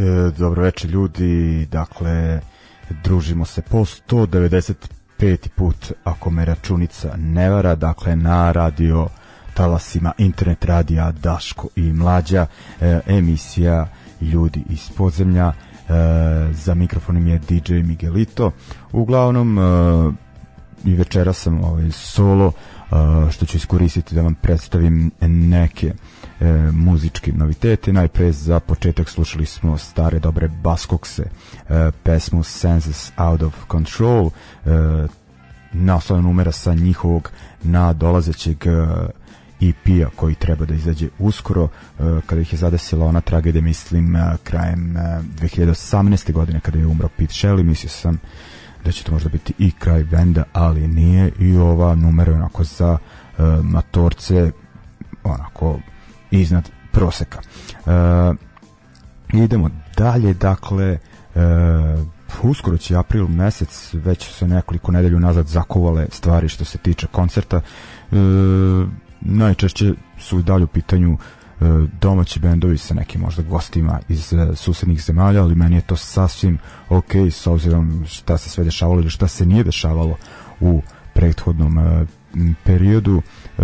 E, dobro večer ljudi, dakle družimo se po 195. put ako me računica ne vara, dakle na radio talasima internet radija Daško i Mlađa, e, emisija Ljudi iz podzemlja, e, za mikrofonom je DJ Miguelito. Uglavnom, e, i večera sam ovaj solo uh, što ću iskoristiti da vam predstavim neke e, muzičke novitete. Najpre za početak slušali smo stare dobre Baskokse, e, pesmu Senses Out of Control, e, naslovna numera sa njihovog nadolazećeg e, EP-a koji treba da izađe uskoro e, kada ih je zadesila ona tragedija mislim e, krajem e, 2018. godine kada je umro Pete Shelley mislio sam da će to možda biti i kraj benda, ali nije i ova numera je onako za matorce onako iznad proseka. Uh, idemo dalje, dakle uh, uskoro će april mesec, već se nekoliko nedelju nazad zakovale stvari što se tiče koncerta. Uh, najčešće su dalje u pitanju e, domaći bendovi sa nekim možda gostima iz e, susednih zemalja, ali meni je to sasvim ok s obzirom šta se sve dešavalo ili šta se nije dešavalo u prethodnom e, periodu. E,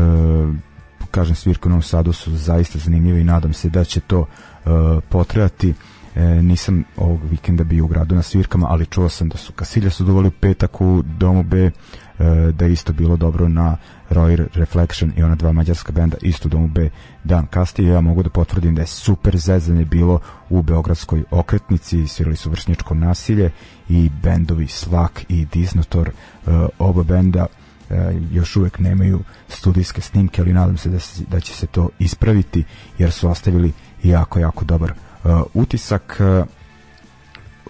kažem, svirke u Novom Sadu su zaista zanimljive i nadam se da će to e, potrajati. E, nisam ovog vikenda bio u gradu na svirkama, ali čuo sam da su Kasilja su dovoli u petak u domu B, e, da je isto bilo dobro na Royer Reflection i ona dva mađarska benda isto domu B dan kasnije ja mogu da potvrdim da je super zezanje bilo u Beogradskoj okretnici svirali su vršnjačko nasilje i bendovi Slak i Disnotor e, oba benda još uvek nemaju studijske snimke ali nadam se da, se, da će se to ispraviti jer su ostavili jako jako dobar uh, utisak uh,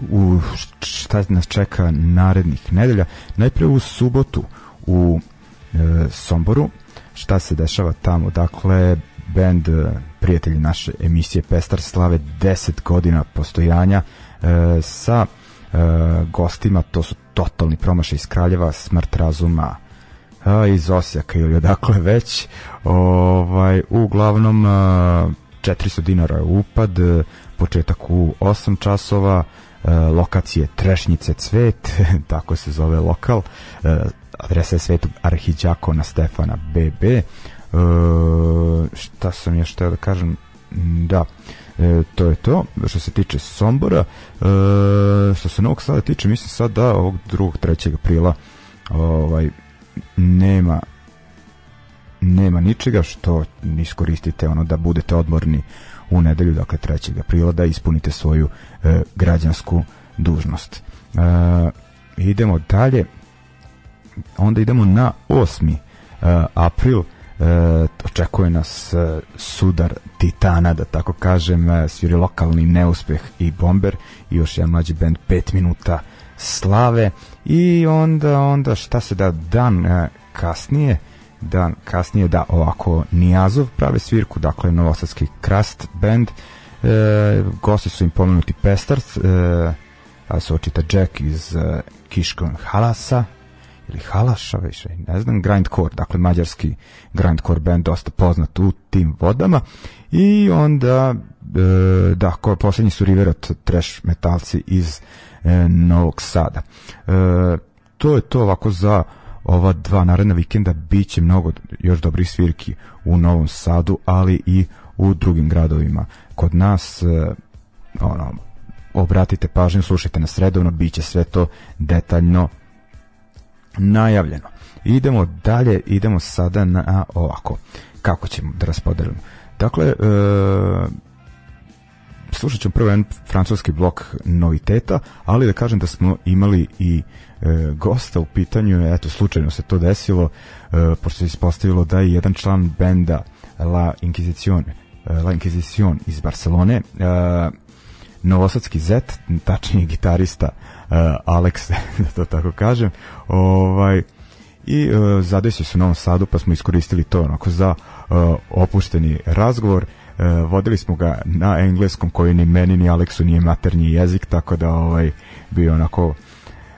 u šta nas čeka narednih nedelja. Najpre u subotu u e, Somboru. Šta se dešava tamo? Dakle band e, prijatelji naše emisije Pestar slave 10 godina postojanja e, sa e, gostima. To su totalni promašaj iz Kraljeva Smrt razuma a, iz Osijaka ili odakle već ovaj, uglavnom a, 400 dinara je upad početak u 8 časova lokacije Trešnjice Cvet, tako se zove lokal, adresa je Svetog Arhiđakona Stefana BB. E, šta sam još teo da kažem? Da, e, to je to. Što se tiče Sombora, e, što se Novog Sada tiče, mislim sad da ovog 2. 3. aprila ovaj, nema nema ničega što iskoristite ono da budete odmorni u nedelju, dakle 3. aprila, da ispunite svoju e, građansku dužnost. E, idemo dalje, onda idemo na 8. E, april, e, očekuje nas e, sudar titana, da tako kažem, e, sviri lokalni neuspeh i bomber i još jedan mlađi band 5 minuta slave. I onda onda šta se da dan e, kasnije dan kasnije da ovako Nijazov prave svirku, dakle Novosadski Krast band. E, gosti su im pomenuti Pestars e, a se očita Jack iz e, Kiškon Halasa ili Halaša više, ne znam, Grindcore, dakle mađarski Grindcore band dosta poznat u tim vodama. I onda e, da, ko poslednji su Riverot trash metalci iz Novog Sada. E, to je to ovako za ova dva naredna vikenda biće mnogo još dobrih svirki u Novom Sadu, ali i u drugim gradovima. Kod nas e, ono, obratite pažnju, slušajte nas redovno, bit će sve to detaljno najavljeno. Idemo dalje, idemo sada na ovako, kako ćemo da raspodelimo. Dakle, e, slušat ćemo prvo jedan francuski blok noviteta, ali da kažem da smo imali i e, gosta u pitanju, eto slučajno se to desilo, e, pošto se ispostavilo da je jedan član benda La Inquisition, e, La Inquisition iz Barcelone, e, novosadski zet, tačnije gitarista e, Alex, da to tako kažem, ovaj, i e, zadesio se u Novom Sadu pa smo iskoristili to onako za e, opušteni razgovor. e, vodili smo ga na engleskom koji ni meni ni Aleksu nije maternji jezik tako da ovaj bio onako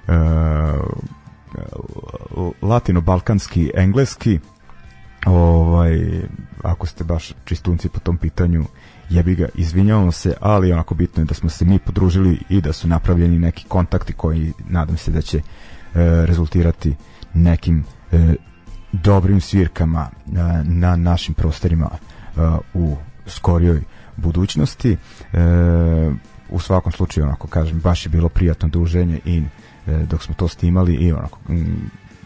e, latino-balkanski engleski. Ovaj ako ste baš čistunci po tom pitanju jebi ga, izvinjavamo se, ali onako bitno je da smo se mi podružili i da su napravljeni neki kontakti koji nadam se da će e, rezultirati nekim e, dobrim svirkama e, na našim prostorima e, u skorijoj budućnosti. E, u svakom slučaju, onako kažem, baš je bilo prijatno druženje i e, dok smo to snimali i onako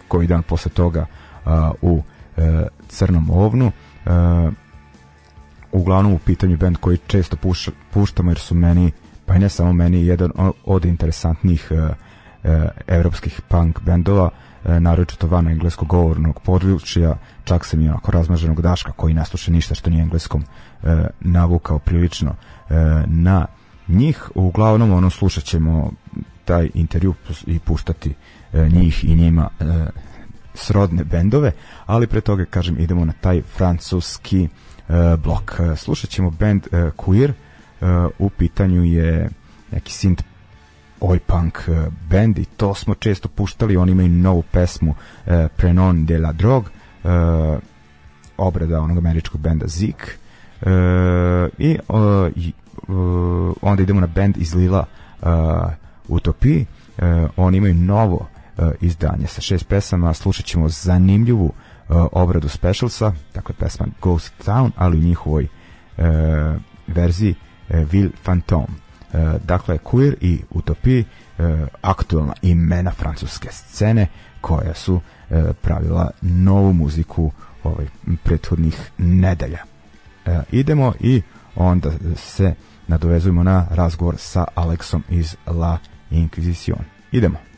koji dan posle toga a, u e, Crnom ovnu. E, uglavnom u pitanju band koji često puša, puštamo jer su meni, pa i ne samo meni, jedan od interesantnijih e, e, evropskih punk bendova, e, naročito van engleskog govornog područja, čak sam i onako razmaženog Daška koji ne sluša ništa što nije engleskom e, navukao prilično e, na njih. Uglavnom ono slušat ćemo taj intervju i puštati e, njih i njima e, srodne bendove, ali pre toga kažem idemo na taj francuski e, blok. E, slušat ćemo band e, Queer, e, u pitanju je neki synth oj punk e, band i to smo često puštali, oni imaju novu pesmu e, Prenon de la Drogue, e, obrada onog američkog benda Zik e, i, e, i onda idemo na band iz Lila e, Utopiji, e, oni imaju novo e, izdanje sa šest pesama, slušat ćemo zanimljivu e, obradu specialsa, dakle pesma Ghost Town, ali u njihovoj e, verziji e, Will Phantom. E, dakle Queer i Utopiji e, aktualna imena francuske scene koja su e, pravila novu muziku ovaj prethodnih nedelja. idemo i onda se nadovezujemo na razgovor sa Aleksom iz La Inquisition. Idemo.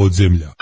podzemlja.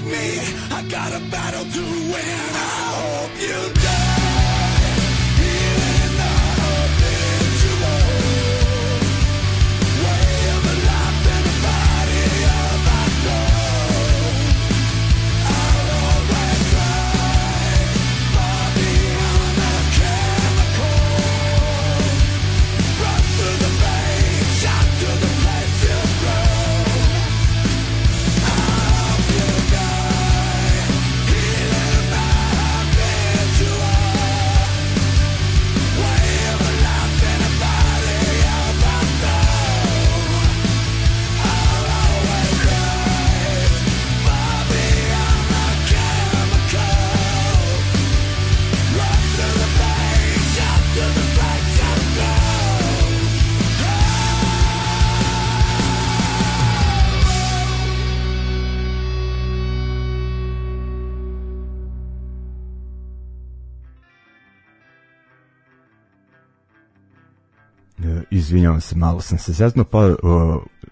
Don't me. I got a battle to win. I hope you Izvinjavam se, malo sam se zeznuo, pa e,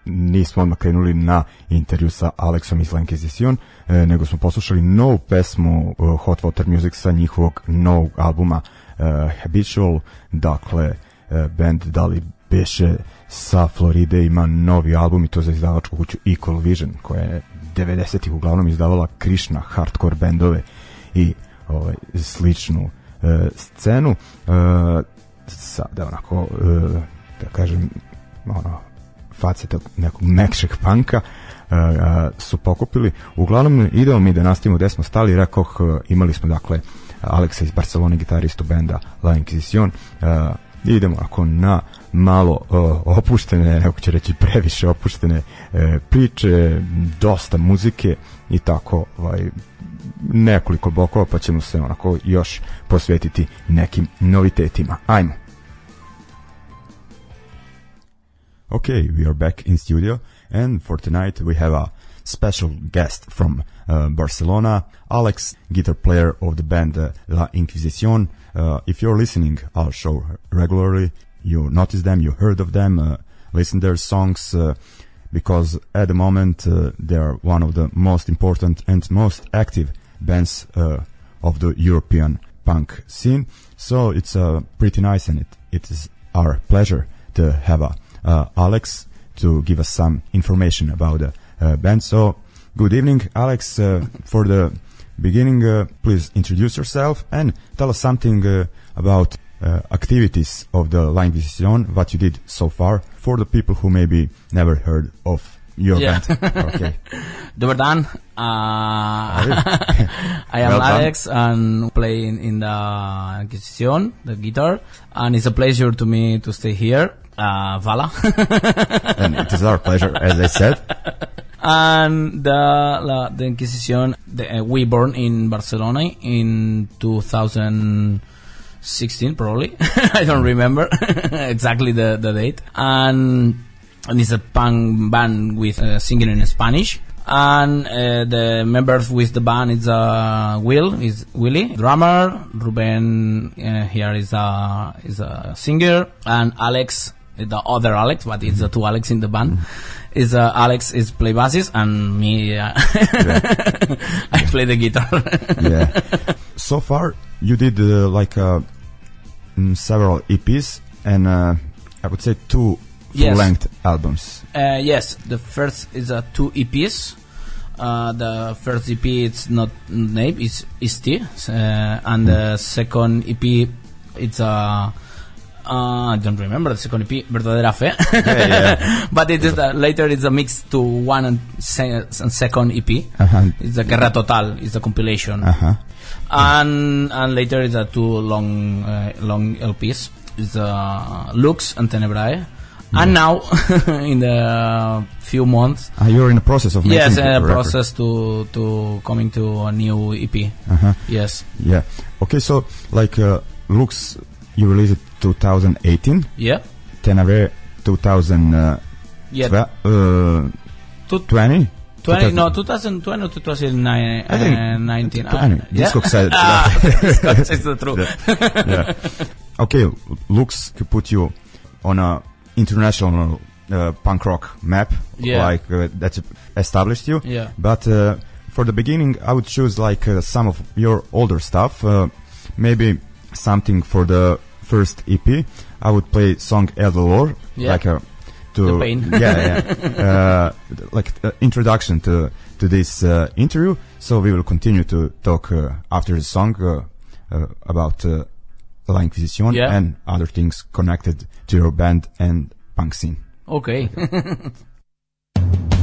nismo odmah krenuli na intervju sa Aleksom iz Lankizicion, e, nego smo poslušali novu pesmu e, Hot Water Music sa njihovog novog albuma e, Habitual, dakle, e, band da li beše sa Floride ima novi album i to za izdavačku kuću Equal Vision, koja je 90-ih uglavnom izdavala Krishna hardcore bendove i ovaj, sličnu e, scenu. E, sada onako e, da kažem ono faceta nekog mekšeg panka e, su pokupili. Uglavnom idemo mi da nastavimo gde smo stali, rekoh e, imali smo dakle Aleksa iz Barcelone, gitaristu benda La Inquisition, e, idemo onako na malo e, opuštene, neko će reći previše opuštene e, priče, dosta muzike i tako ovaj, nekoliko blokova pa ćemo se onako još posvetiti nekim novitetima. Ajmo. Okay, we are back in studio, and for tonight we have a special guest from uh, Barcelona, Alex, guitar player of the band uh, La Inquisición. Uh, if you're listening our show regularly, you notice them, you heard of them, uh, listen their songs, uh, because at the moment uh, they are one of the most important and most active bands of the European punk scene. So it's pretty nice, and it, it is our pleasure to have a Alex to give us some information about the uh, band. So, good evening, Alex. Uh, for the beginning, uh, please introduce yourself and tell us something uh, about uh, activities of the Line Vision, what you did so far, for the people who maybe never heard of your Yeah. band. Okay. Dobar dan. Uh, I am Well done. Alex and playing in, in the Inquisition, the guitar. And it's a pleasure to me to stay here. Uh, Vala. and it is our pleasure, as I said. and the, la, the Inquisition, the, uh, we born in Barcelona in 2016 probably. I don't remember exactly the, the date. And, and it's a punk band with uh, singing in Spanish. And uh, the members with the band is uh, Will is Willie drummer, Ruben uh, here is a is a singer, and Alex the other Alex, but it's the two Alex in the band. Is uh, Alex is play bassist and me uh, I play the guitar. yeah. So far, you did uh, like uh, mm, several EPs and uh, I would say two Yes. full-length albums. Uh, yes, the first is uh, two EPs. Uh, the first EP it's not name it's Isti, uh, and the second EP it's uh, uh, I don't remember the second EP, Verdadera Fe. yeah. but it is uh, later it's a mix to one and, se- and second EP. Uh-huh. It's a Guerra Total, it's a compilation. Uh-huh. And and later it's a two long uh, long LPs. It's uh, Lux and Tenebrae. And now, in the few months, Ah, you're in the process of making yes, the a process to to coming to a new EP. Uh-huh. Yes, Yeah. Okay, so like uh, looks you released it 2018, yeah, Tenebrae 2000 uh, yeah. uh, Two- 20? 20, no, 2020 or 2019. I think uh, 19. 20. Uh, yeah. Discog said- ah, Discog says the truth. yeah. Okay, looks to put you on a international uh, punk rock map, Yeah. like uh, that's established you. Yeah. But uh, for the beginning, I would choose like uh, some of your older stuff. Uh, maybe something for the first EP. I would play song El Dolor, Yeah. like a to The pain. yeah, yeah. uh, like uh, introduction to to this uh, interview. So we will continue to talk uh, after the song uh, uh, about uh, La Inquisition Yeah. and other things connected to your band and punk scene. Okay.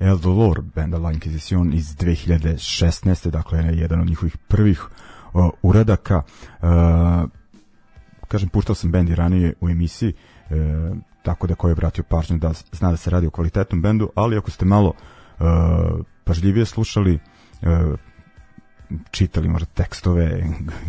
El Dolor benda La Inquisition iz 2016. Dakle, jedan od njihovih prvih o, uradaka. E, kažem, puštao sam bend i ranije u emisiji, e, tako da ko je vratio pažnju da zna da se radi o kvalitetnom bendu, ali ako ste malo e, pažljivije slušali, e, čitali možda tekstove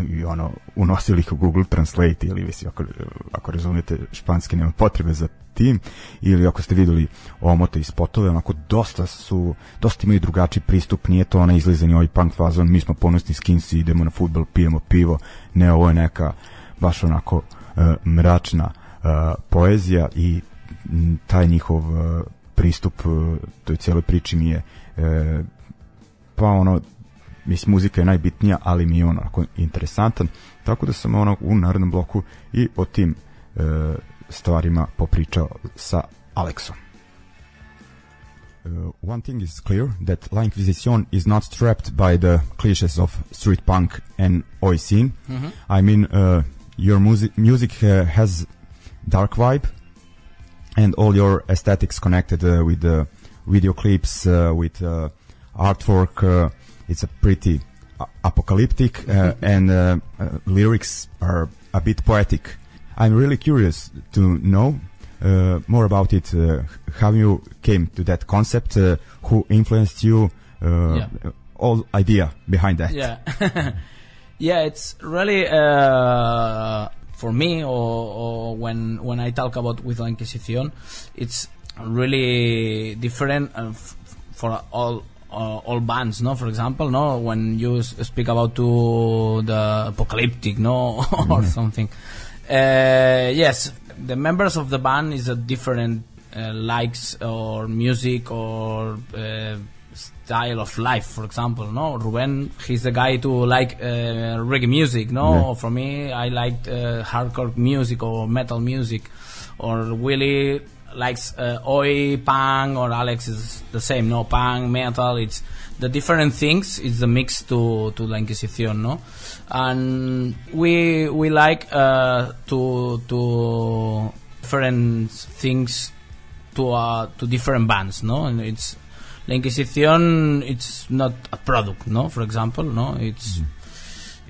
i ono unosili ih u Google Translate ili mislim ako, ako razumete španski nema potrebe za tim ili ako ste videli omote i spotove onako dosta su dosta imaju drugačiji pristup nije to onaj izlizani ovaj punk fazon mi smo ponosni skinsi idemo na futbol pijemo pivo ne ovo je neka baš onako e, mračna e, poezija i taj njihov e, pristup toj cijeloj priči mi je pa ono mislim muzika je najbitnija, ali mi je on onako interesantan, tako da sam ono u narednom bloku i o tim e, stvarima popričao sa Aleksom. Uh, one thing is clear that La Inquisition is not trapped by the cliches of street punk and oi scene. I mean, uh, your music music uh, has dark vibe, and all your aesthetics connected uh, with the video clips, uh, with uh, artwork. Uh, it's a pretty apocalyptic uh, and uh, uh, lyrics are a bit poetic. I'm really curious to know uh, more about it. Uh, how you came to that concept? Uh, who influenced you? Uh, Yeah. All idea behind that. Yeah, yeah. It's really uh, for me, or, or when when I talk about with la Inquisición, it's really different uh, f- for all. Uh, all bands, no. For example, no. When you s- speak about to the apocalyptic, no, or something. Uh, yes, the members of the band is a different uh, likes or music or uh, style of life. For example, no, Ruben, he's the guy to like uh, reggae music. No, Yeah. for me, I liked uh, hardcore music or metal music, or Willie likes uh, oi punk or Alex is the same. No, punk metal. It's the different things. It's the mix to to la Inquisición. No, and we we like uh, to to different things to uh, to different bands, no? And it's La Inquisición. It's not a product, no. For example, no. It's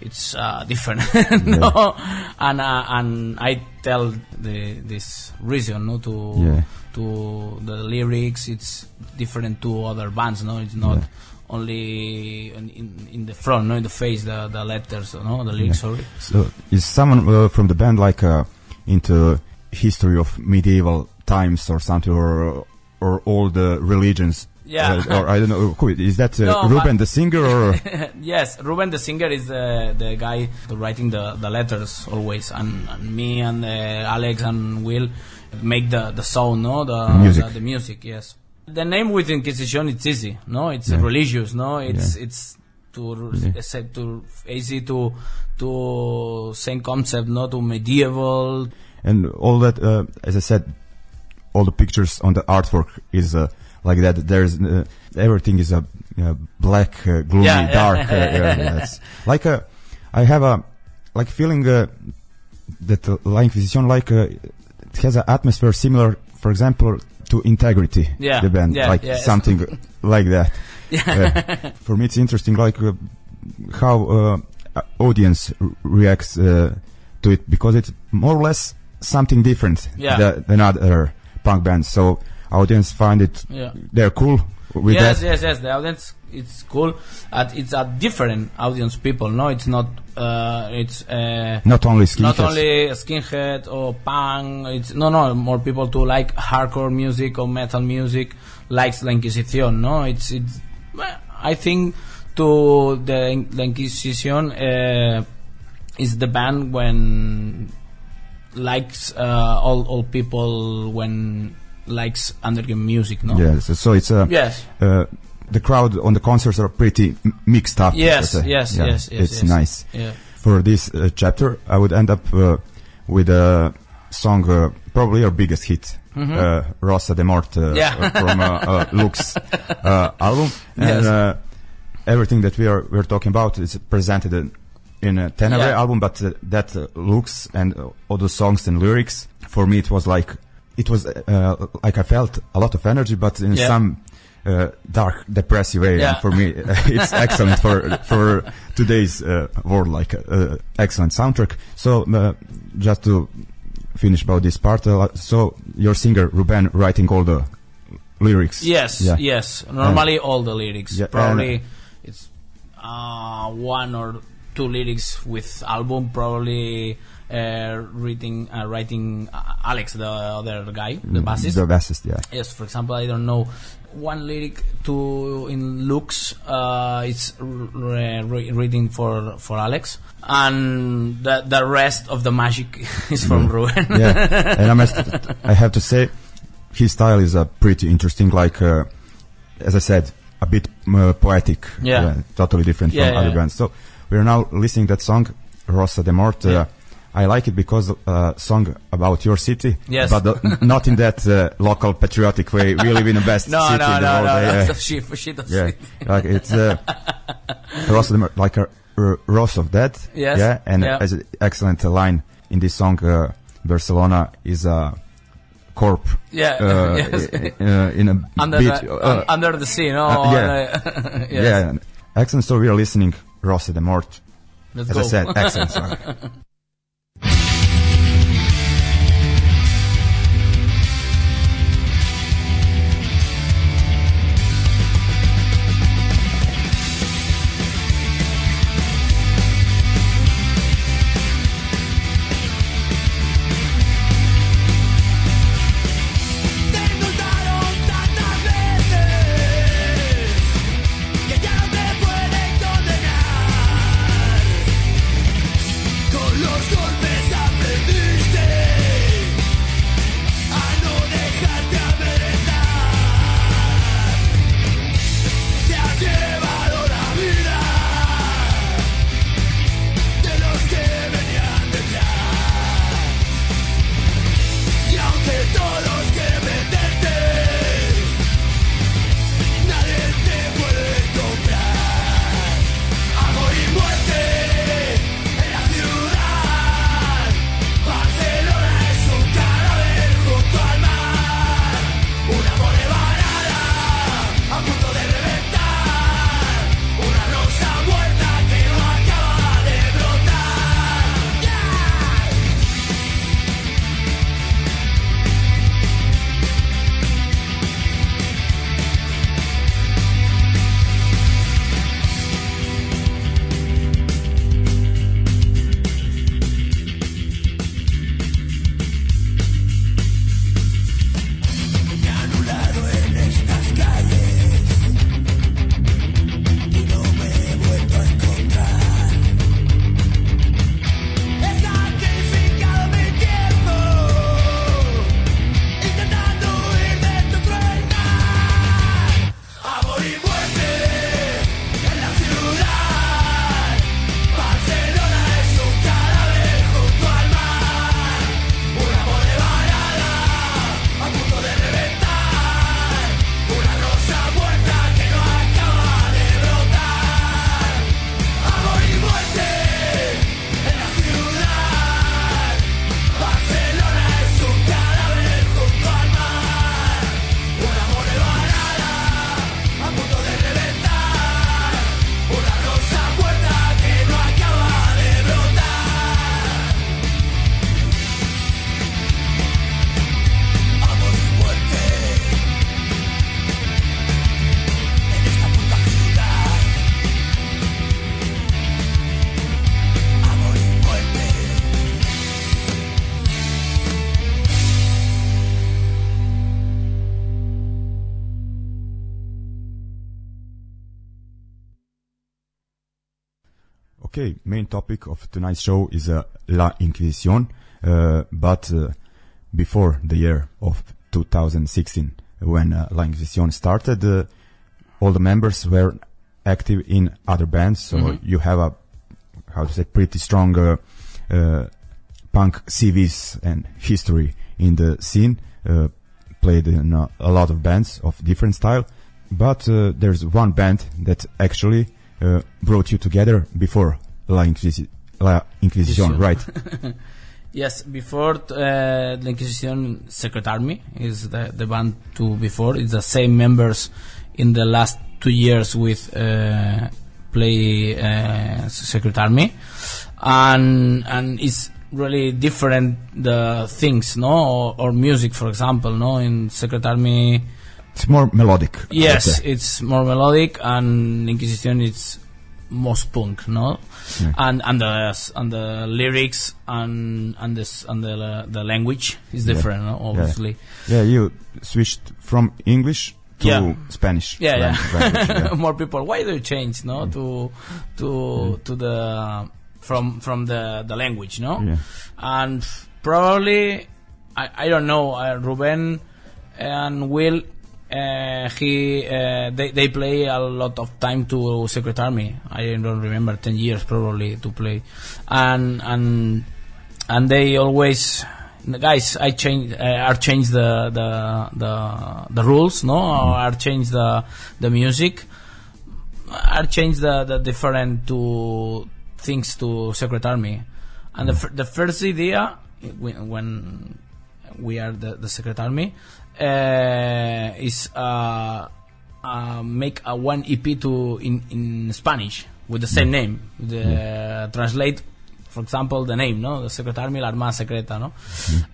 it's uh, different, no. And uh, and I tell the this reason, no, to Yeah. to the lyrics. It's different to other bands, no. It's not. Yeah. Only in, in, in the front, no, in the face, the, the letters, no, the lyrics. Sorry. So is someone uh, from the band like uh, into history of medieval times or something, or or all the religions? Yeah. Uh, or I don't know. Who is that? Uh, No, Ruben the singer, or yes, Ruben the singer is the the guy writing the, the letters always, and, and me and uh, Alex and Will make the the sound, no, the Music. The, the music. Yes, the name with Inquisition it's easy, no, it's Yeah. religious, no, it's Yeah. it's to Yeah. say to easy to to same concept, no, to medieval. and all that? Uh, as I said, all the pictures on the artwork is uh, like that. There's uh, everything is a uh, black, uh, gloomy, Yeah, dark. Uh, yeah, it's like a. I have a like feeling uh, that uh, La Inquisition like uh, it has an atmosphere similar, for example, to Integrity, Yeah, the band, like something like that. Yeah. For me, it's interesting, like uh, how uh, audience r- reacts uh, to it because it's more or less something different than other punk bands. So audience find it Yeah. they're cool with yes, that. yes, yes. The audience, it's cool. And it's a different audience people. No, it's not. Uh, it's uh, Not only skinheads. not only skinhead or punk. It's no, no. More people to like hardcore music or metal music likes La Inquisición. No, it's it's. I think to the La Inquisición uh, is the band when likes uh, all all people when likes underground music. No. Yes, so it's a Yes. uh, the crowd on the concerts are pretty m- mixed up. Yes, let's yes, Yeah, yes, yes, It's yes. nice. Yeah. For this uh, chapter, I would end up uh, with a song, uh, probably our biggest hit, uh, Rosa de Morte Mm-hmm. Yeah. from uh, uh, Lux uh, album, and Yes. uh, everything that we are we're talking about is presented in, in a Tenebrae Yeah. album. But uh, that uh, looks and uh, all the songs and lyrics for me, it was like it was uh, like I felt a lot of energy, but in Yeah. some uh, dark, depressive way. Yeah. And for me, it's excellent for for today's uh, world, like uh, excellent soundtrack. So uh, just to finish about this part, uh, so your singer Ruben writing all the lyrics. Yes, Yeah. yes. Normally all the lyrics. Yeah, Probably it's uh, one or two lyrics with album. Probably uh, reading, uh, writing uh, Alex, the other guy, the bassist. The bassist, yeah. Yes, for example, I don't know one lyric to in Lux. Uh, it's r- r- re- reading for for Alex, and the the rest of the magic is from Ruben. yeah, and I must, I have to say, his style is uh, pretty interesting. Like, uh, as I said, a bit poetic. Yeah. totally different Yeah, from yeah, other yeah. bands. So we are now listening that song, Rosa de Morte. Uh, I like it because uh, song about your city, Yes. but uh, not in that uh, local patriotic way. We live in the best no, city no, in the no, world. no, uh, no. yeah. So she she yeah, like it's uh, Morte, like a r- rose of death. Yes, Yeah, and yeah. as an excellent line in this song, uh, Barcelona is a corp. Yeah, uh, yes. uh, in a under beach. the uh, under the sea, no? uh, yeah. Uh, yes. Yeah, excellent. So we are listening Rosa de Morte. Let's As go. I said, excellent song. Topic of tonight's show is uh, La Inquisición, uh, but uh, before the year of 2016, when uh, La Inquisición started, uh, all the members were active in other bands, so you have a, how to say, pretty strong uh, uh, punk CVs and history in the scene, uh, played in uh, a lot of bands of different style, but uh, there's one band that actually uh, brought you together before La, Inquisi- La Inquisición, Inquisición. right? Yes, before uh, the Inquisition Secret Army is the, the band to before. It's the same members in the last two years with uh, play uh, Secret Army, and and it's really different the things, no, or, or music, for example, no, in Secret Army. It's more melodic. Yes, it's more melodic, and Inquisition it's most punk, no, Yeah. and and the and the lyrics and and this and the the language is Yeah. different, no? obviously. Yeah, you switched from English to Yeah. Spanish. Yeah, lang- yeah. language, yeah. More people. Why do you change, no, to to to the from from the the language, no? Yeah. and probably I, I don't know uh, Ruben and Will uh, he uh, they, they play a lot of time to Secret Army. I don't remember 10 years probably to play. And and and they always the guys I change uh, are change the the the, the rules no? Or are change the the music. Are change the, the different to things to Secret Army, and the fir- the first idea when, when we are the, the Secret Army uh, is uh, uh, make a one EP to in in Spanish with the same name. The translate, for example, the name, no, the Secret Army, la Armada Secreta, no,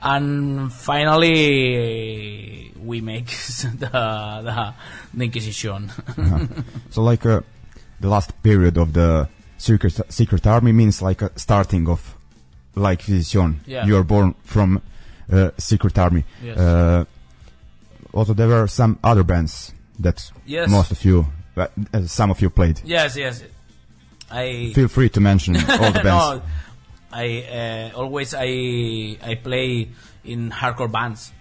and finally we make the the, the Inquisition. So like uh, the last period of the secret secret army means like a starting of like Vision. Yeah. You are born from uh, secret army. Yes. Uh, also, there were some other bands that Yes. most of you, uh, uh, some of you played. yes, yes. I Feel free to mention all the bands. no, I uh, always I I play in hardcore bands.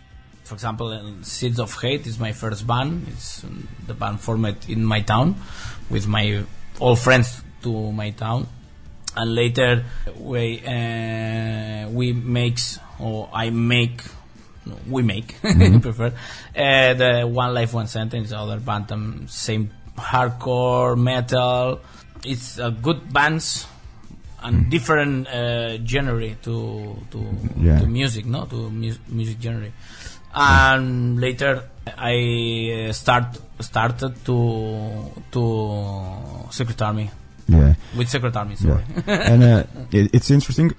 For example, Seeds of Hate is my first band. It's um, the band formed in my town with my all friends to my town, and later we uh, we makes or I make. We make, prefer uh, the One Life One Sentence, other band, um, same hardcore metal. It's a good bands and different uh, genre to to, Yeah. to music, no, to mu- music genre. And later I uh, start started to to Secret Army Yeah. with Secret Army. Yeah. And uh, it, it's interesting.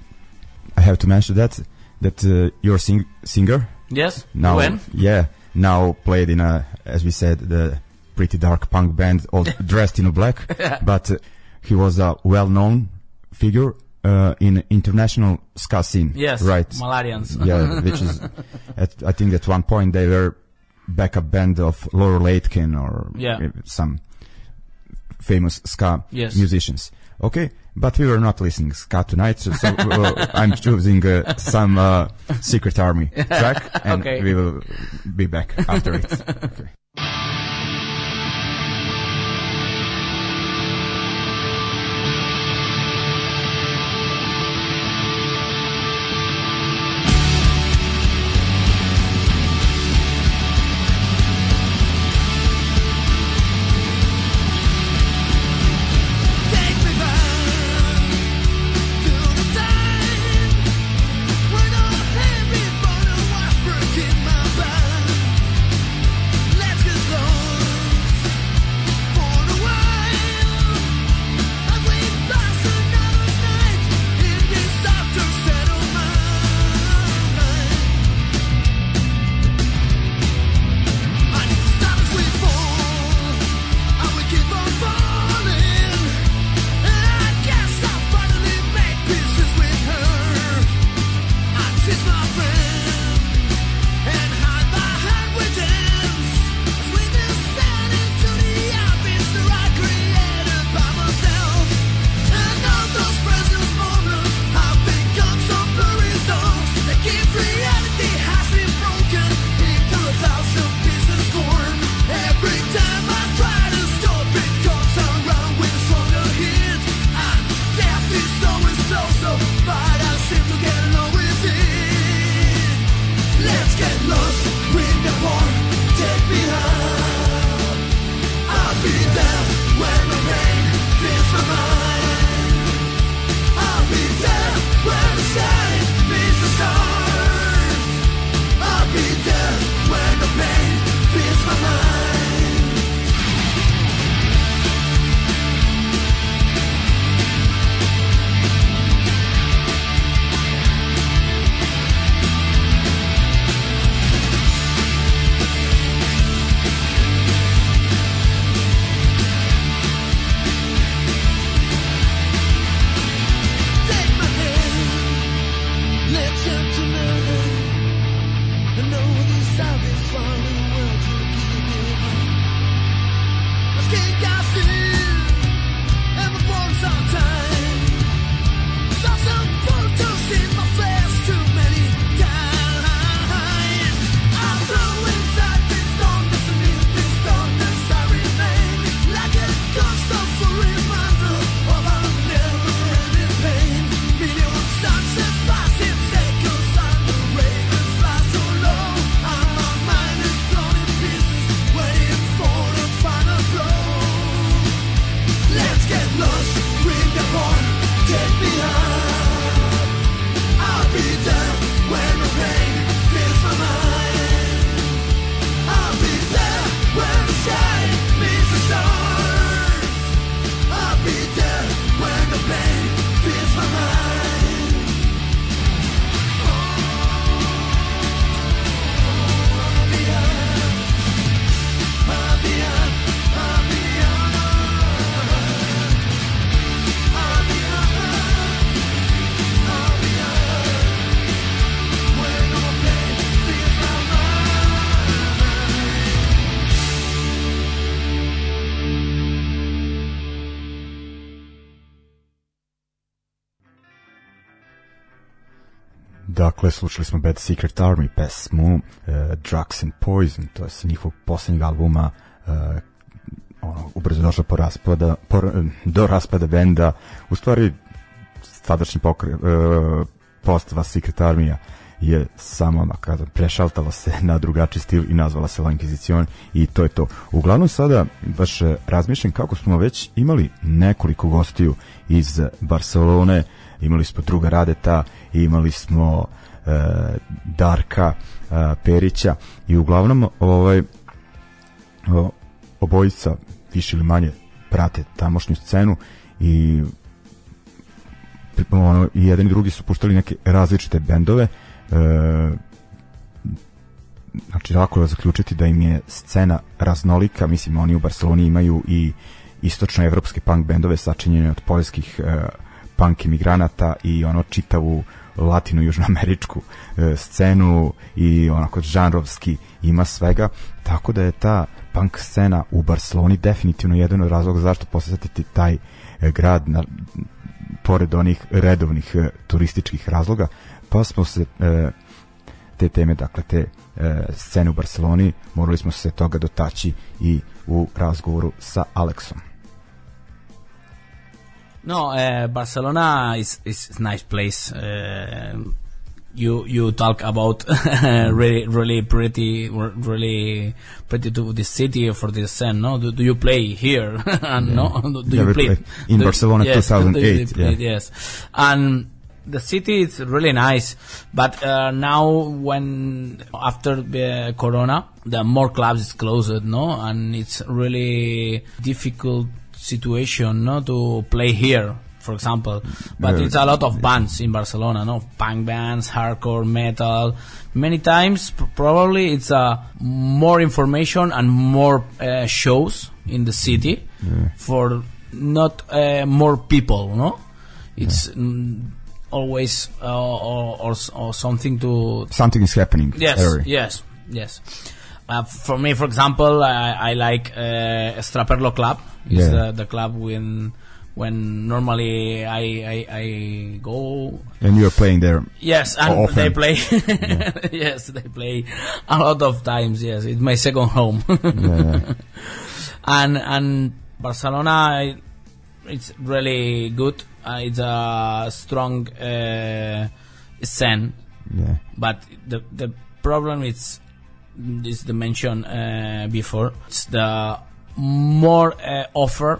I have to mention that that uh, your sing- singer yes. now, when yeah, now played in a, as we said, the pretty dark punk band, all dressed in black. But uh, he was a well-known figure uh, in international ska scene. yes, right? Malarians. yeah, which is, at, I think at one point they were backup band of Laurel Aitken or Yeah. some famous ska Yes. musicians. Okay, but we were not listening ska tonight, so, so uh, I'm choosing uh, some uh, Secret Army track, and Okay. we will be back after it. Okay. Dakle, slušali smo Bad Secret Army pesmu uh, Drugs and Poison, to je sa njihovog posljednjeg albuma uh, ono, ubrzo došlo po raspada, po, do raspada benda, u stvari sadašnji pokre, uh, postava Secret Armija je samo, da kažem, prešaltala se na drugačiji stil i nazvala se La Inquisition i to je to. Uglavnom sada baš e, razmišljam kako smo već imali nekoliko gostiju iz Barcelone, imali smo druga Radeta, imali smo e, Darka e, Perića i uglavnom ovaj obojica više ili manje prate tamošnju scenu i ono, i jedan i drugi su puštali neke različite bendove e, znači lako je zaključiti da im je scena raznolika mislim oni u Barceloni imaju i istočnoevropske punk bendove sačinjene od poljskih e, punk imigranata i ono čitavu latino južnoameričku e, scenu i onako žanrovski ima svega tako da je ta punk scena u Barceloni definitivno jedan od razloga zašto posetiti taj e, grad na, pored onih redovnih e, turističkih razloga. Pa smo se e, te teme dakle te e, scene u Barceloni morali smo se toga dotaći i u razgovoru sa Aleksom No, uh, Barcelona is is nice place. Uh, you you talk about really really pretty really pretty to the city for the scene. No, do, do you play here? and no, do, do Yeah, you play in do- Barcelona yes, you 2008, play- yeah. Yes, and the city is really nice. But uh, now, when after the Corona, the more clubs is closed, no, and it's really difficult situation, no, to play here. For example, but Yeah. it's a lot of bands in Barcelona, no, punk bands, hardcore, metal. Many times, pr- probably it's uh, more information and more uh, shows in the city for not uh, more people, no. It's mm, always uh, or, or or something to something is happening Yes, area. yes, yes. Uh, for me, for example, I, I like uh, Estraperlo Club. Yeah. the, the club when when normally I, I I go. and you're playing there Yes, and Often. they play. yes, they play a lot of times. Yes, it's my second home. yeah. and and Barcelona, it's really good. Uh, it's a strong uh, scene yeah but the the problem is is the mention uh, before. It's the more uh, offer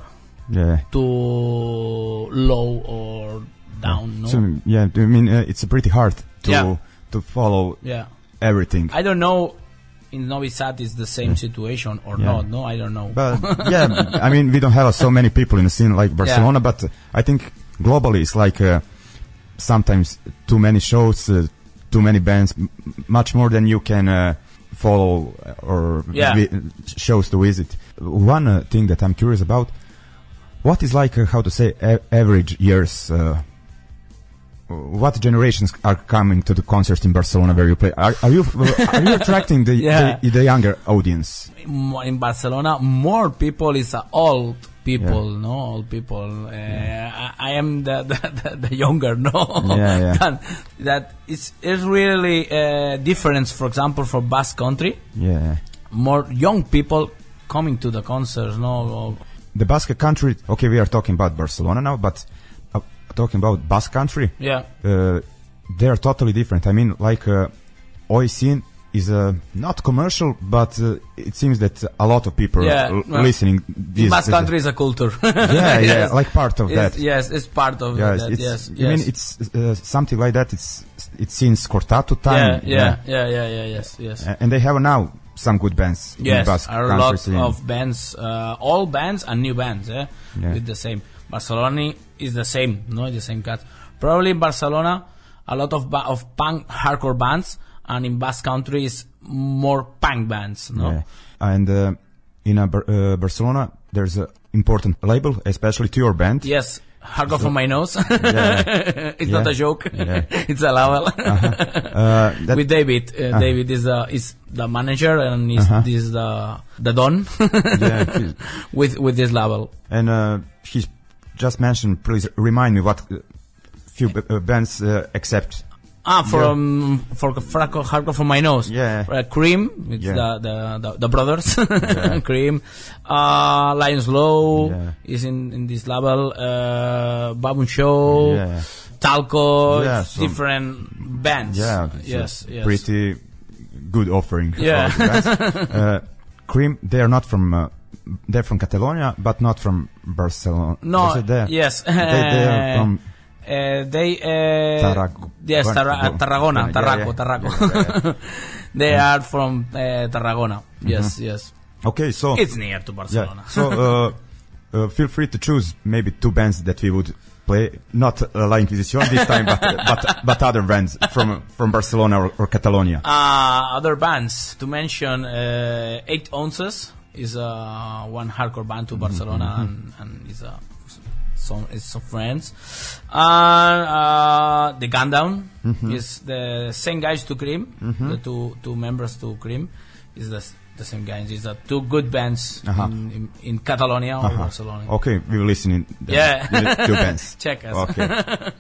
yeah. to low or down no? So yeah I mean uh, it's pretty hard to Yeah. to follow yeah. everything. I don't know in Novi Sad is the same situation or Yeah. not no? I don't know. But yeah i mean we don't have so many people in the scene like barcelona but i think globally it's like uh, sometimes too many shows uh, too many bands m- much more than you can uh, follow uh, or Yeah. vi- shows to visit one uh, thing that i'm curious about what is like uh, how to say a- average years uh, what generations are coming to the concerts in Barcelona where you play? Are, are you are you attracting the, Yeah. the the younger audience? In Barcelona, more people is old people, no old people. Uh, I, I am the the, the, the younger, no. Yeah, yeah. That it's it's really uh, difference. For example, for Basque Country, Yeah. more young people coming to the concerts, no. the Basque country. Okay, we are talking about Barcelona now, but uh, talking about Basque country, Yeah, uh, they are totally different. I mean, like uh, Oi scene is uh, not commercial, but uh, it seems that a lot of people Yeah, are well, listening. in Basque Country is a culture. yeah, yeah, Yes. like part of It's- that. Yes, it's part of Yes, that. it's, yes, I mean, it's uh, something like that. It's it's since Kortatu yeah, time. yeah, yeah, yeah, yeah, yes, yes. A- and they have now some good bands. in Yes, Basque a lot of bands, uh, all bands and new bands, eh? Yeah. with the same. Barcelona is the same, no, the same cut. Probably in Barcelona, a lot of ba- of punk hardcore bands, and in Basque Country is more punk bands, no. Yeah. And uh, in uh, uh, Barcelona, there's an important label, especially to your band. Yes, hardcore from my nose. Yeah. it's not a joke. Yeah. it's a level. Uh, that, with David. Uh, David is the is the manager and is Uh-huh. this the the don yeah, with with this level. and uh, he just mentioned. Please remind me what uh, few b- uh, bands uh, accept Ah, from for Franco Hardcore for my nose. Yeah. Uh, Crim, it's Yeah. the, the, the the brothers. Crim. Uh, Lion's Law Yeah. is in in this label. Uh, Baboon Show. Yeah. Talco. Yeah, some- different bands. Yeah, Yes. Yes. pretty good offering. Yeah. uh, Crim, they are not from. Uh, they're from Catalonia, but not from Barcelona. No. Yes. They, they are from they. Yes, Tarra- Tarragona, Tarraco. Tarraco. They are from uh, Tarragona. Yes, yes. Okay, so It's near to Barcelona. So uh, uh, feel free to choose maybe two bands that we would play. Not uh, La Inquisición this time, but, but but other bands from from Barcelona or, or Catalonia. Uh, other bands to mention, uh, Eight Ounces is uh, one hardcore band to Barcelona and, and is a some is some friends. And uh, the Gundown is the same guys to Crim, the two two members to Crim is the the same guys. Is the two good bands Uh-huh. in, in, in Catalonia or Barcelona. Okay, we were listening. the- Yeah. two bands. Check us. Okay.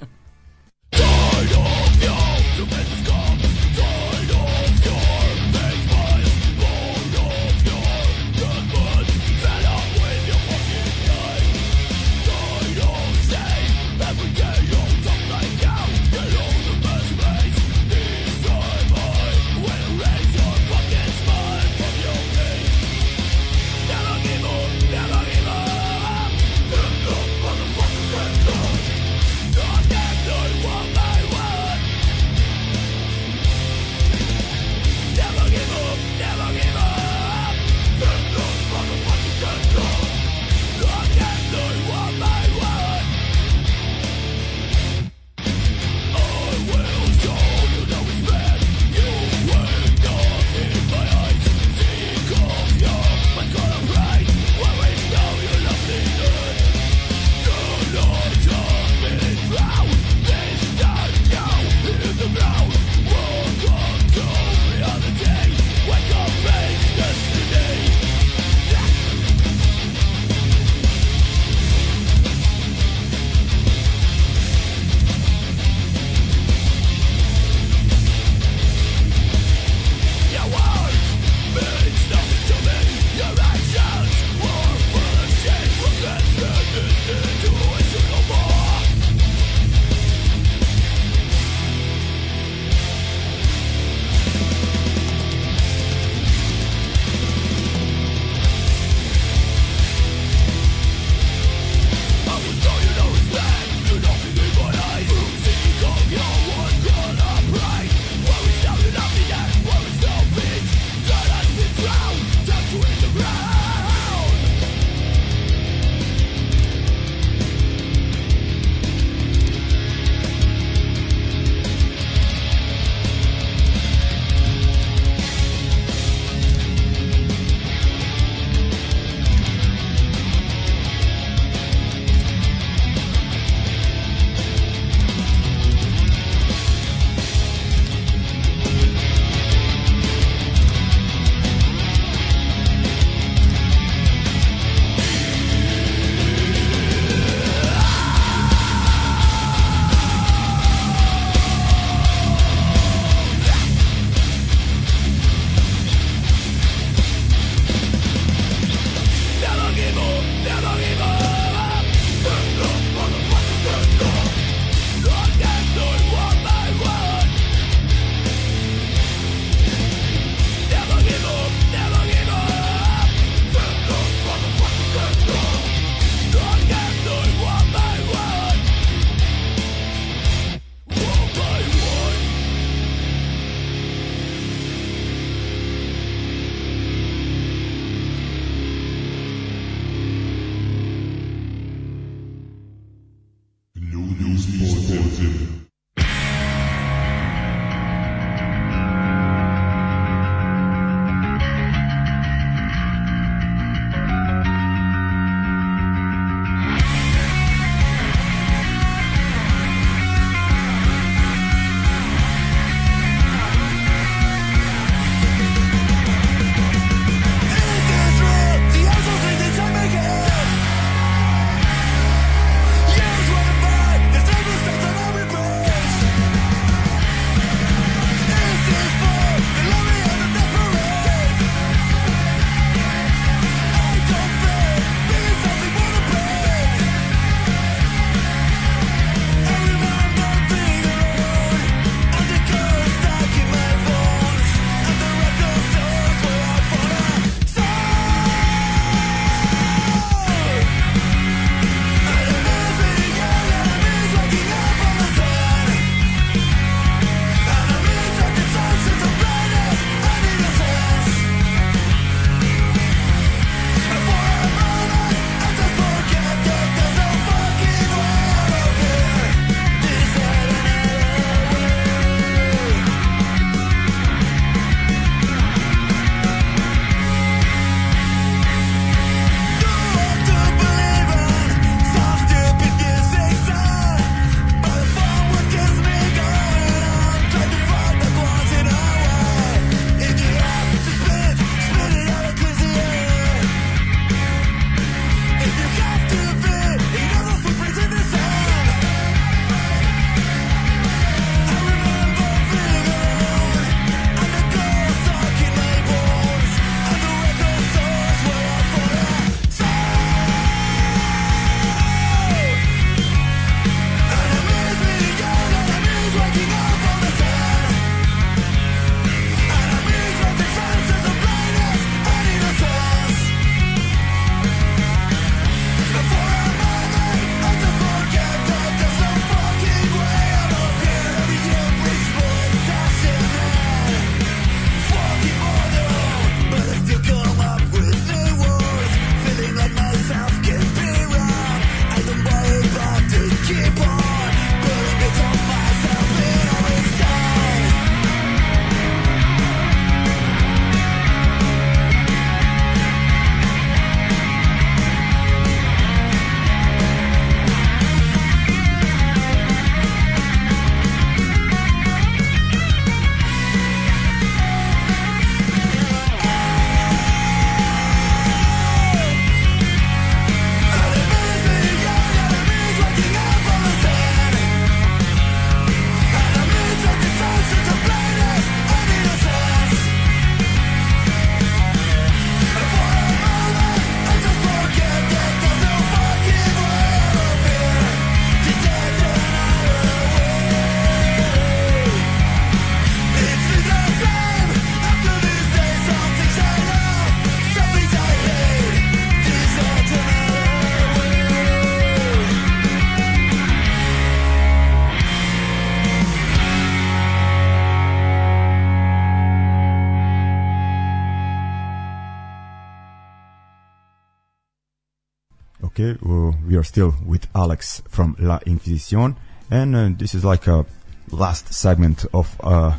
Okay, uh, we are still with Alex from La Inquisición, and uh, this is like a last segment of uh,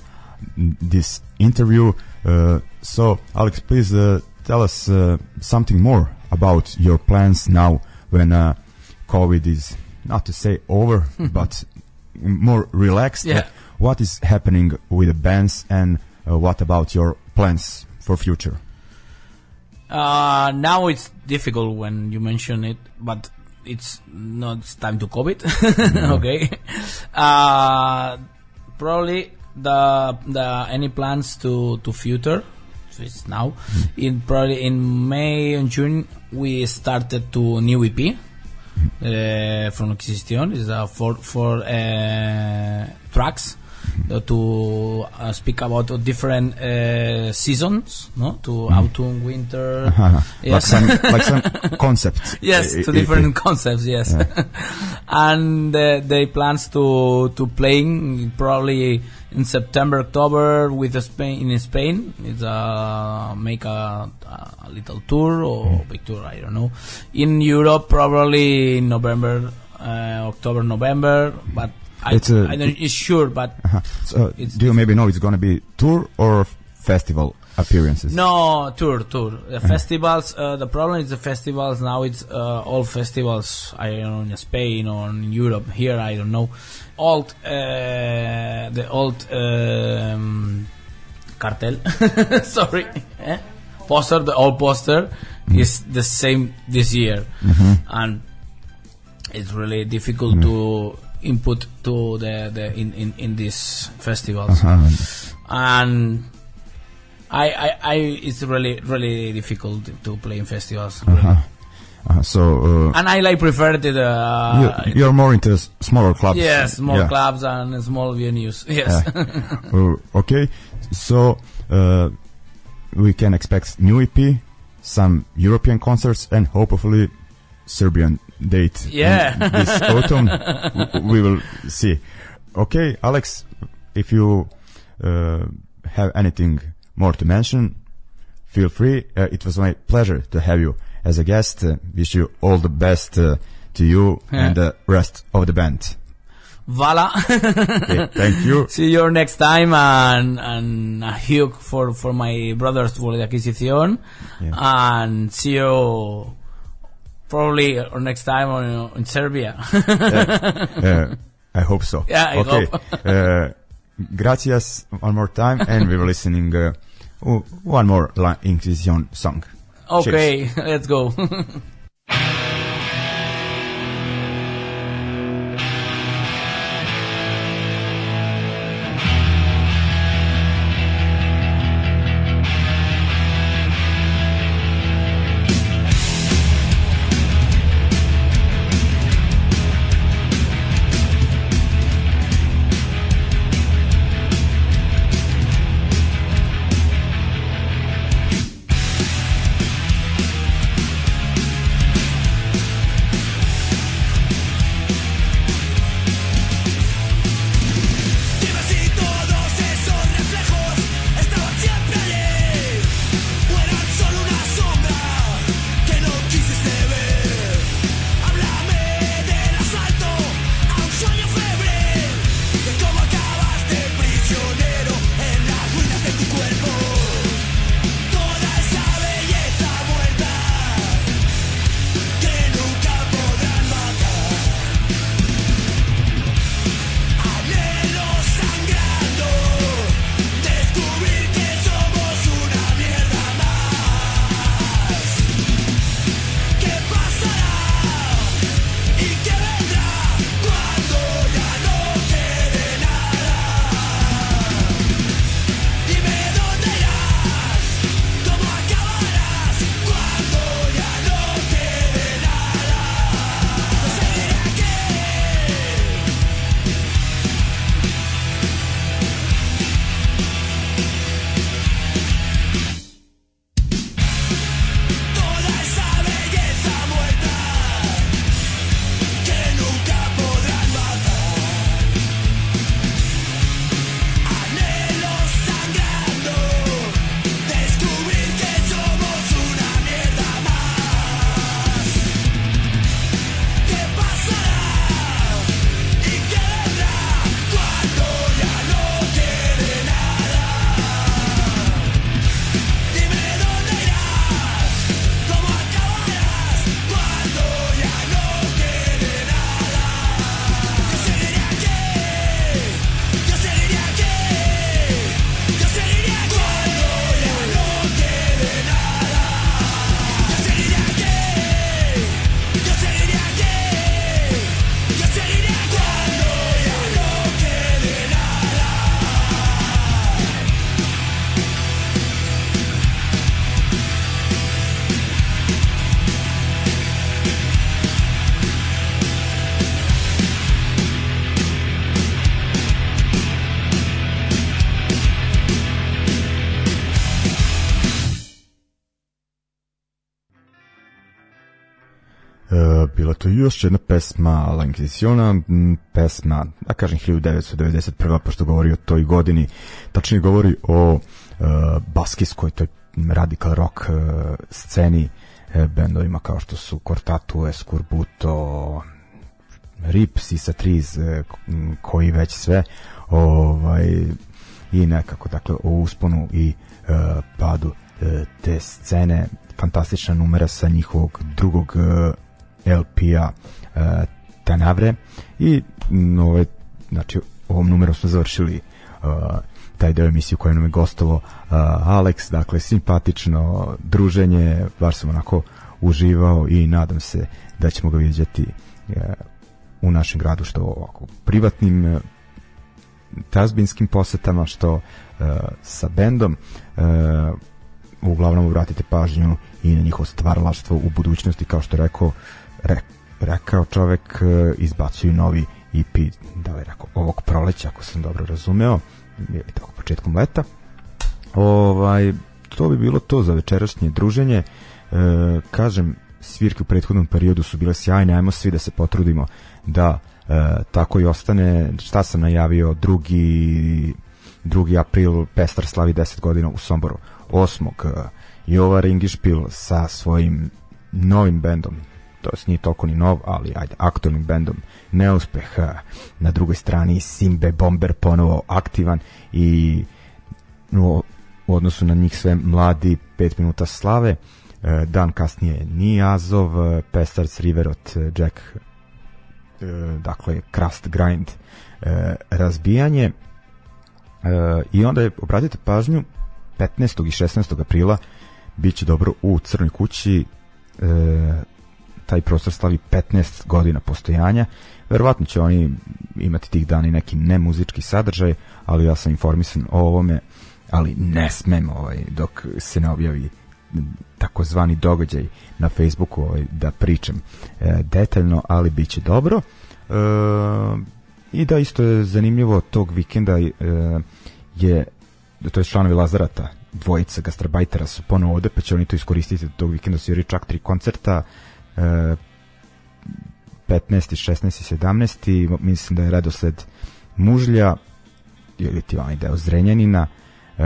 this interview. Uh, so, Alex, please uh, tell us uh, something more about your plans now when uh, COVID is not to say over, but more relaxed. Yeah. What is happening with the bands, and uh, what about your plans for future? Uh, now it's difficult when you mention it, but it's not it's time to COVID. okay. Uh, probably the the any plans to to future. So it's now in probably in May and June we started to new EP uh, from Excision. It's uh, four four uh, tracks to uh, speak about uh, different uh, seasons, no, to autumn, winter. like Yes. some like some concepts. yes, uh, to uh, different concepts. Yes, and uh, they plans to to playing probably in September, October with Spain in Spain. It's uh, make a, a little tour or big tour. I don't know. In Europe, probably in November, uh, October, November. But It's a- I don't. It's sure, but Uh-huh. So, It's do you maybe know it's going to be tour or festival appearances? No, tour, tour. The festivals. Uh, the problem is the festivals now. It's uh, all festivals. I don't know in Spain or in Europe. Here, I don't know. Old, uh, the old um, cartel. Sorry, eh? poster. The old poster is the same this year, and it's really difficult to input to the, the in, in, in these festivals Uh-huh. and I, I, I it's really really difficult to play in festivals really. Uh-huh. Uh, so, uh, and I like prefer the uh, you, you're more into s- smaller clubs. yes small Yeah. clubs and small venues yes Uh, okay, so uh, we can expect new EP, some European concerts, and hopefully Serbian date. Yeah. this autumn. We will see. Okay, Alex, if you uh, have anything more to mention, feel free. Uh, it was my pleasure to have you as a guest. Uh, wish you all the best uh, to you Yeah. and the rest of the band. Voila Okay, thank you. see you next time and and a hug for for my brothers for the acquisition Yeah. and see you probably or next time on, in Serbia I hope so. Yeah, I okay. hope. uh, gracias one more time, and we were listening uh, o- one more La Inquisition song. okay let's go još jedna pesma La Inquisiciona, pesma, da kažem 1991. pošto govori o toj godini, tačnije govori o uh, baskijskoj, toj radical rock uh, sceni, uh, bendovima kao što su Cortatu, Escorbuto, Rips i Satriz, uh, koji već sve, ovaj, i nekako, dakle, o usponu i padu te scene, fantastična numera sa njihovog drugog LP-a uh, Tanavre i m, ovaj, znači ovom numerom smo završili uh, taj deo emisije u kojoj nam je gostalo uh, Alex, dakle simpatično druženje, baš sam onako uživao i nadam se da ćemo ga vidjeti uh, u našem gradu što ovako privatnim tazbinskim posetama što uh, sa bendom. Uh, uglavnom vratite pažnju i na njihovo stvaralaštvo u budućnosti kao što rekao re, rekao čovek uh, izbacuju novi EP da li rekao ovog proleća ako sam dobro razumeo ili tako početkom leta ovaj to bi bilo to za večerašnje druženje e, kažem svirke u prethodnom periodu su bile sjajne ajmo svi da se potrudimo da e, tako i ostane šta sam najavio drugi 2. april Pestar slavi 10 godina u Somboru 8. e, Jova Ringišpil sa svojim novim bendom to jest nije toliko ni nov, ali ajde, aktualnim bendom neuspeh e, na drugoj strani Simbe Bomber ponovo aktivan i no, u odnosu na njih sve mladi 5 minuta slave e, dan kasnije ni Azov e, Pestarc River od Jack dakle Crust Grind razbijanje i onda je obratite pažnju 15. i 16. aprila biće dobro u Crnoj kući taj prostor slavi 15 godina postojanja verovatno će oni imati tih dana i neki nemuzički sadržaj ali ja sam informisan o ovome ali ne smem ovaj, dok se ne objavi takozvani događaj na Facebooku ovaj, da pričam e, detaljno, ali bit će dobro. E, I da isto je zanimljivo tog vikenda e, je to je članovi Lazarata dvojica gastrabajtera su ponovo ovde, pa će oni to iskoristiti tog vikenda su čak tri koncerta 15. 16. 17. mislim da je redosled Mužlja ili ti onaj deo Zrenjanina e,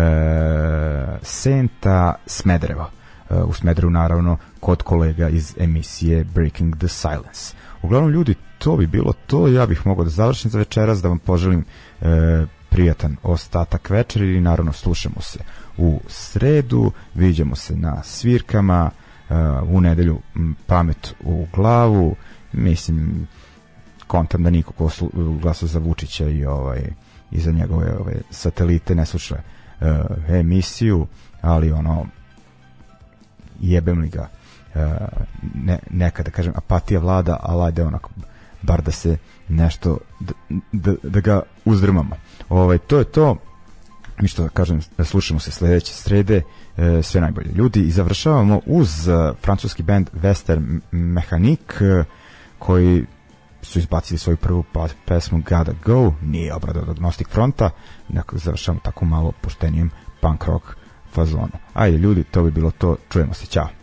Senta Smederevo e, u Smederevu naravno kod kolega iz emisije Breaking the Silence uglavnom ljudi to bi bilo to ja bih mogao da završim za večeras da vam poželim e, prijatan ostatak večeri i naravno slušamo se u sredu viđamo se na svirkama u nedelju pamet u glavu mislim kontam da niko ko glasa za Vučića i ovaj i za njegove ove satelite ne sluša uh, emisiju, ali ono jebem li ga uh, ne, neka da kažem apatija vlada, ali ajde onako bar da se nešto da, da, da ga uzdrmamo. Ovaj to je to. Ništa da kažem, da slušamo se sledeće srede, e, sve najbolje ljudi i završavamo uz e, francuski band Western Mechanik e, koji su izbacili svoju prvu pa, pesmu Gotta Go, nije obrada od Agnostic Fronta, nekako završamo tako malo poštenijem punk rock fazonu. Ajde ljudi, to bi bilo to, čujemo se, ćao.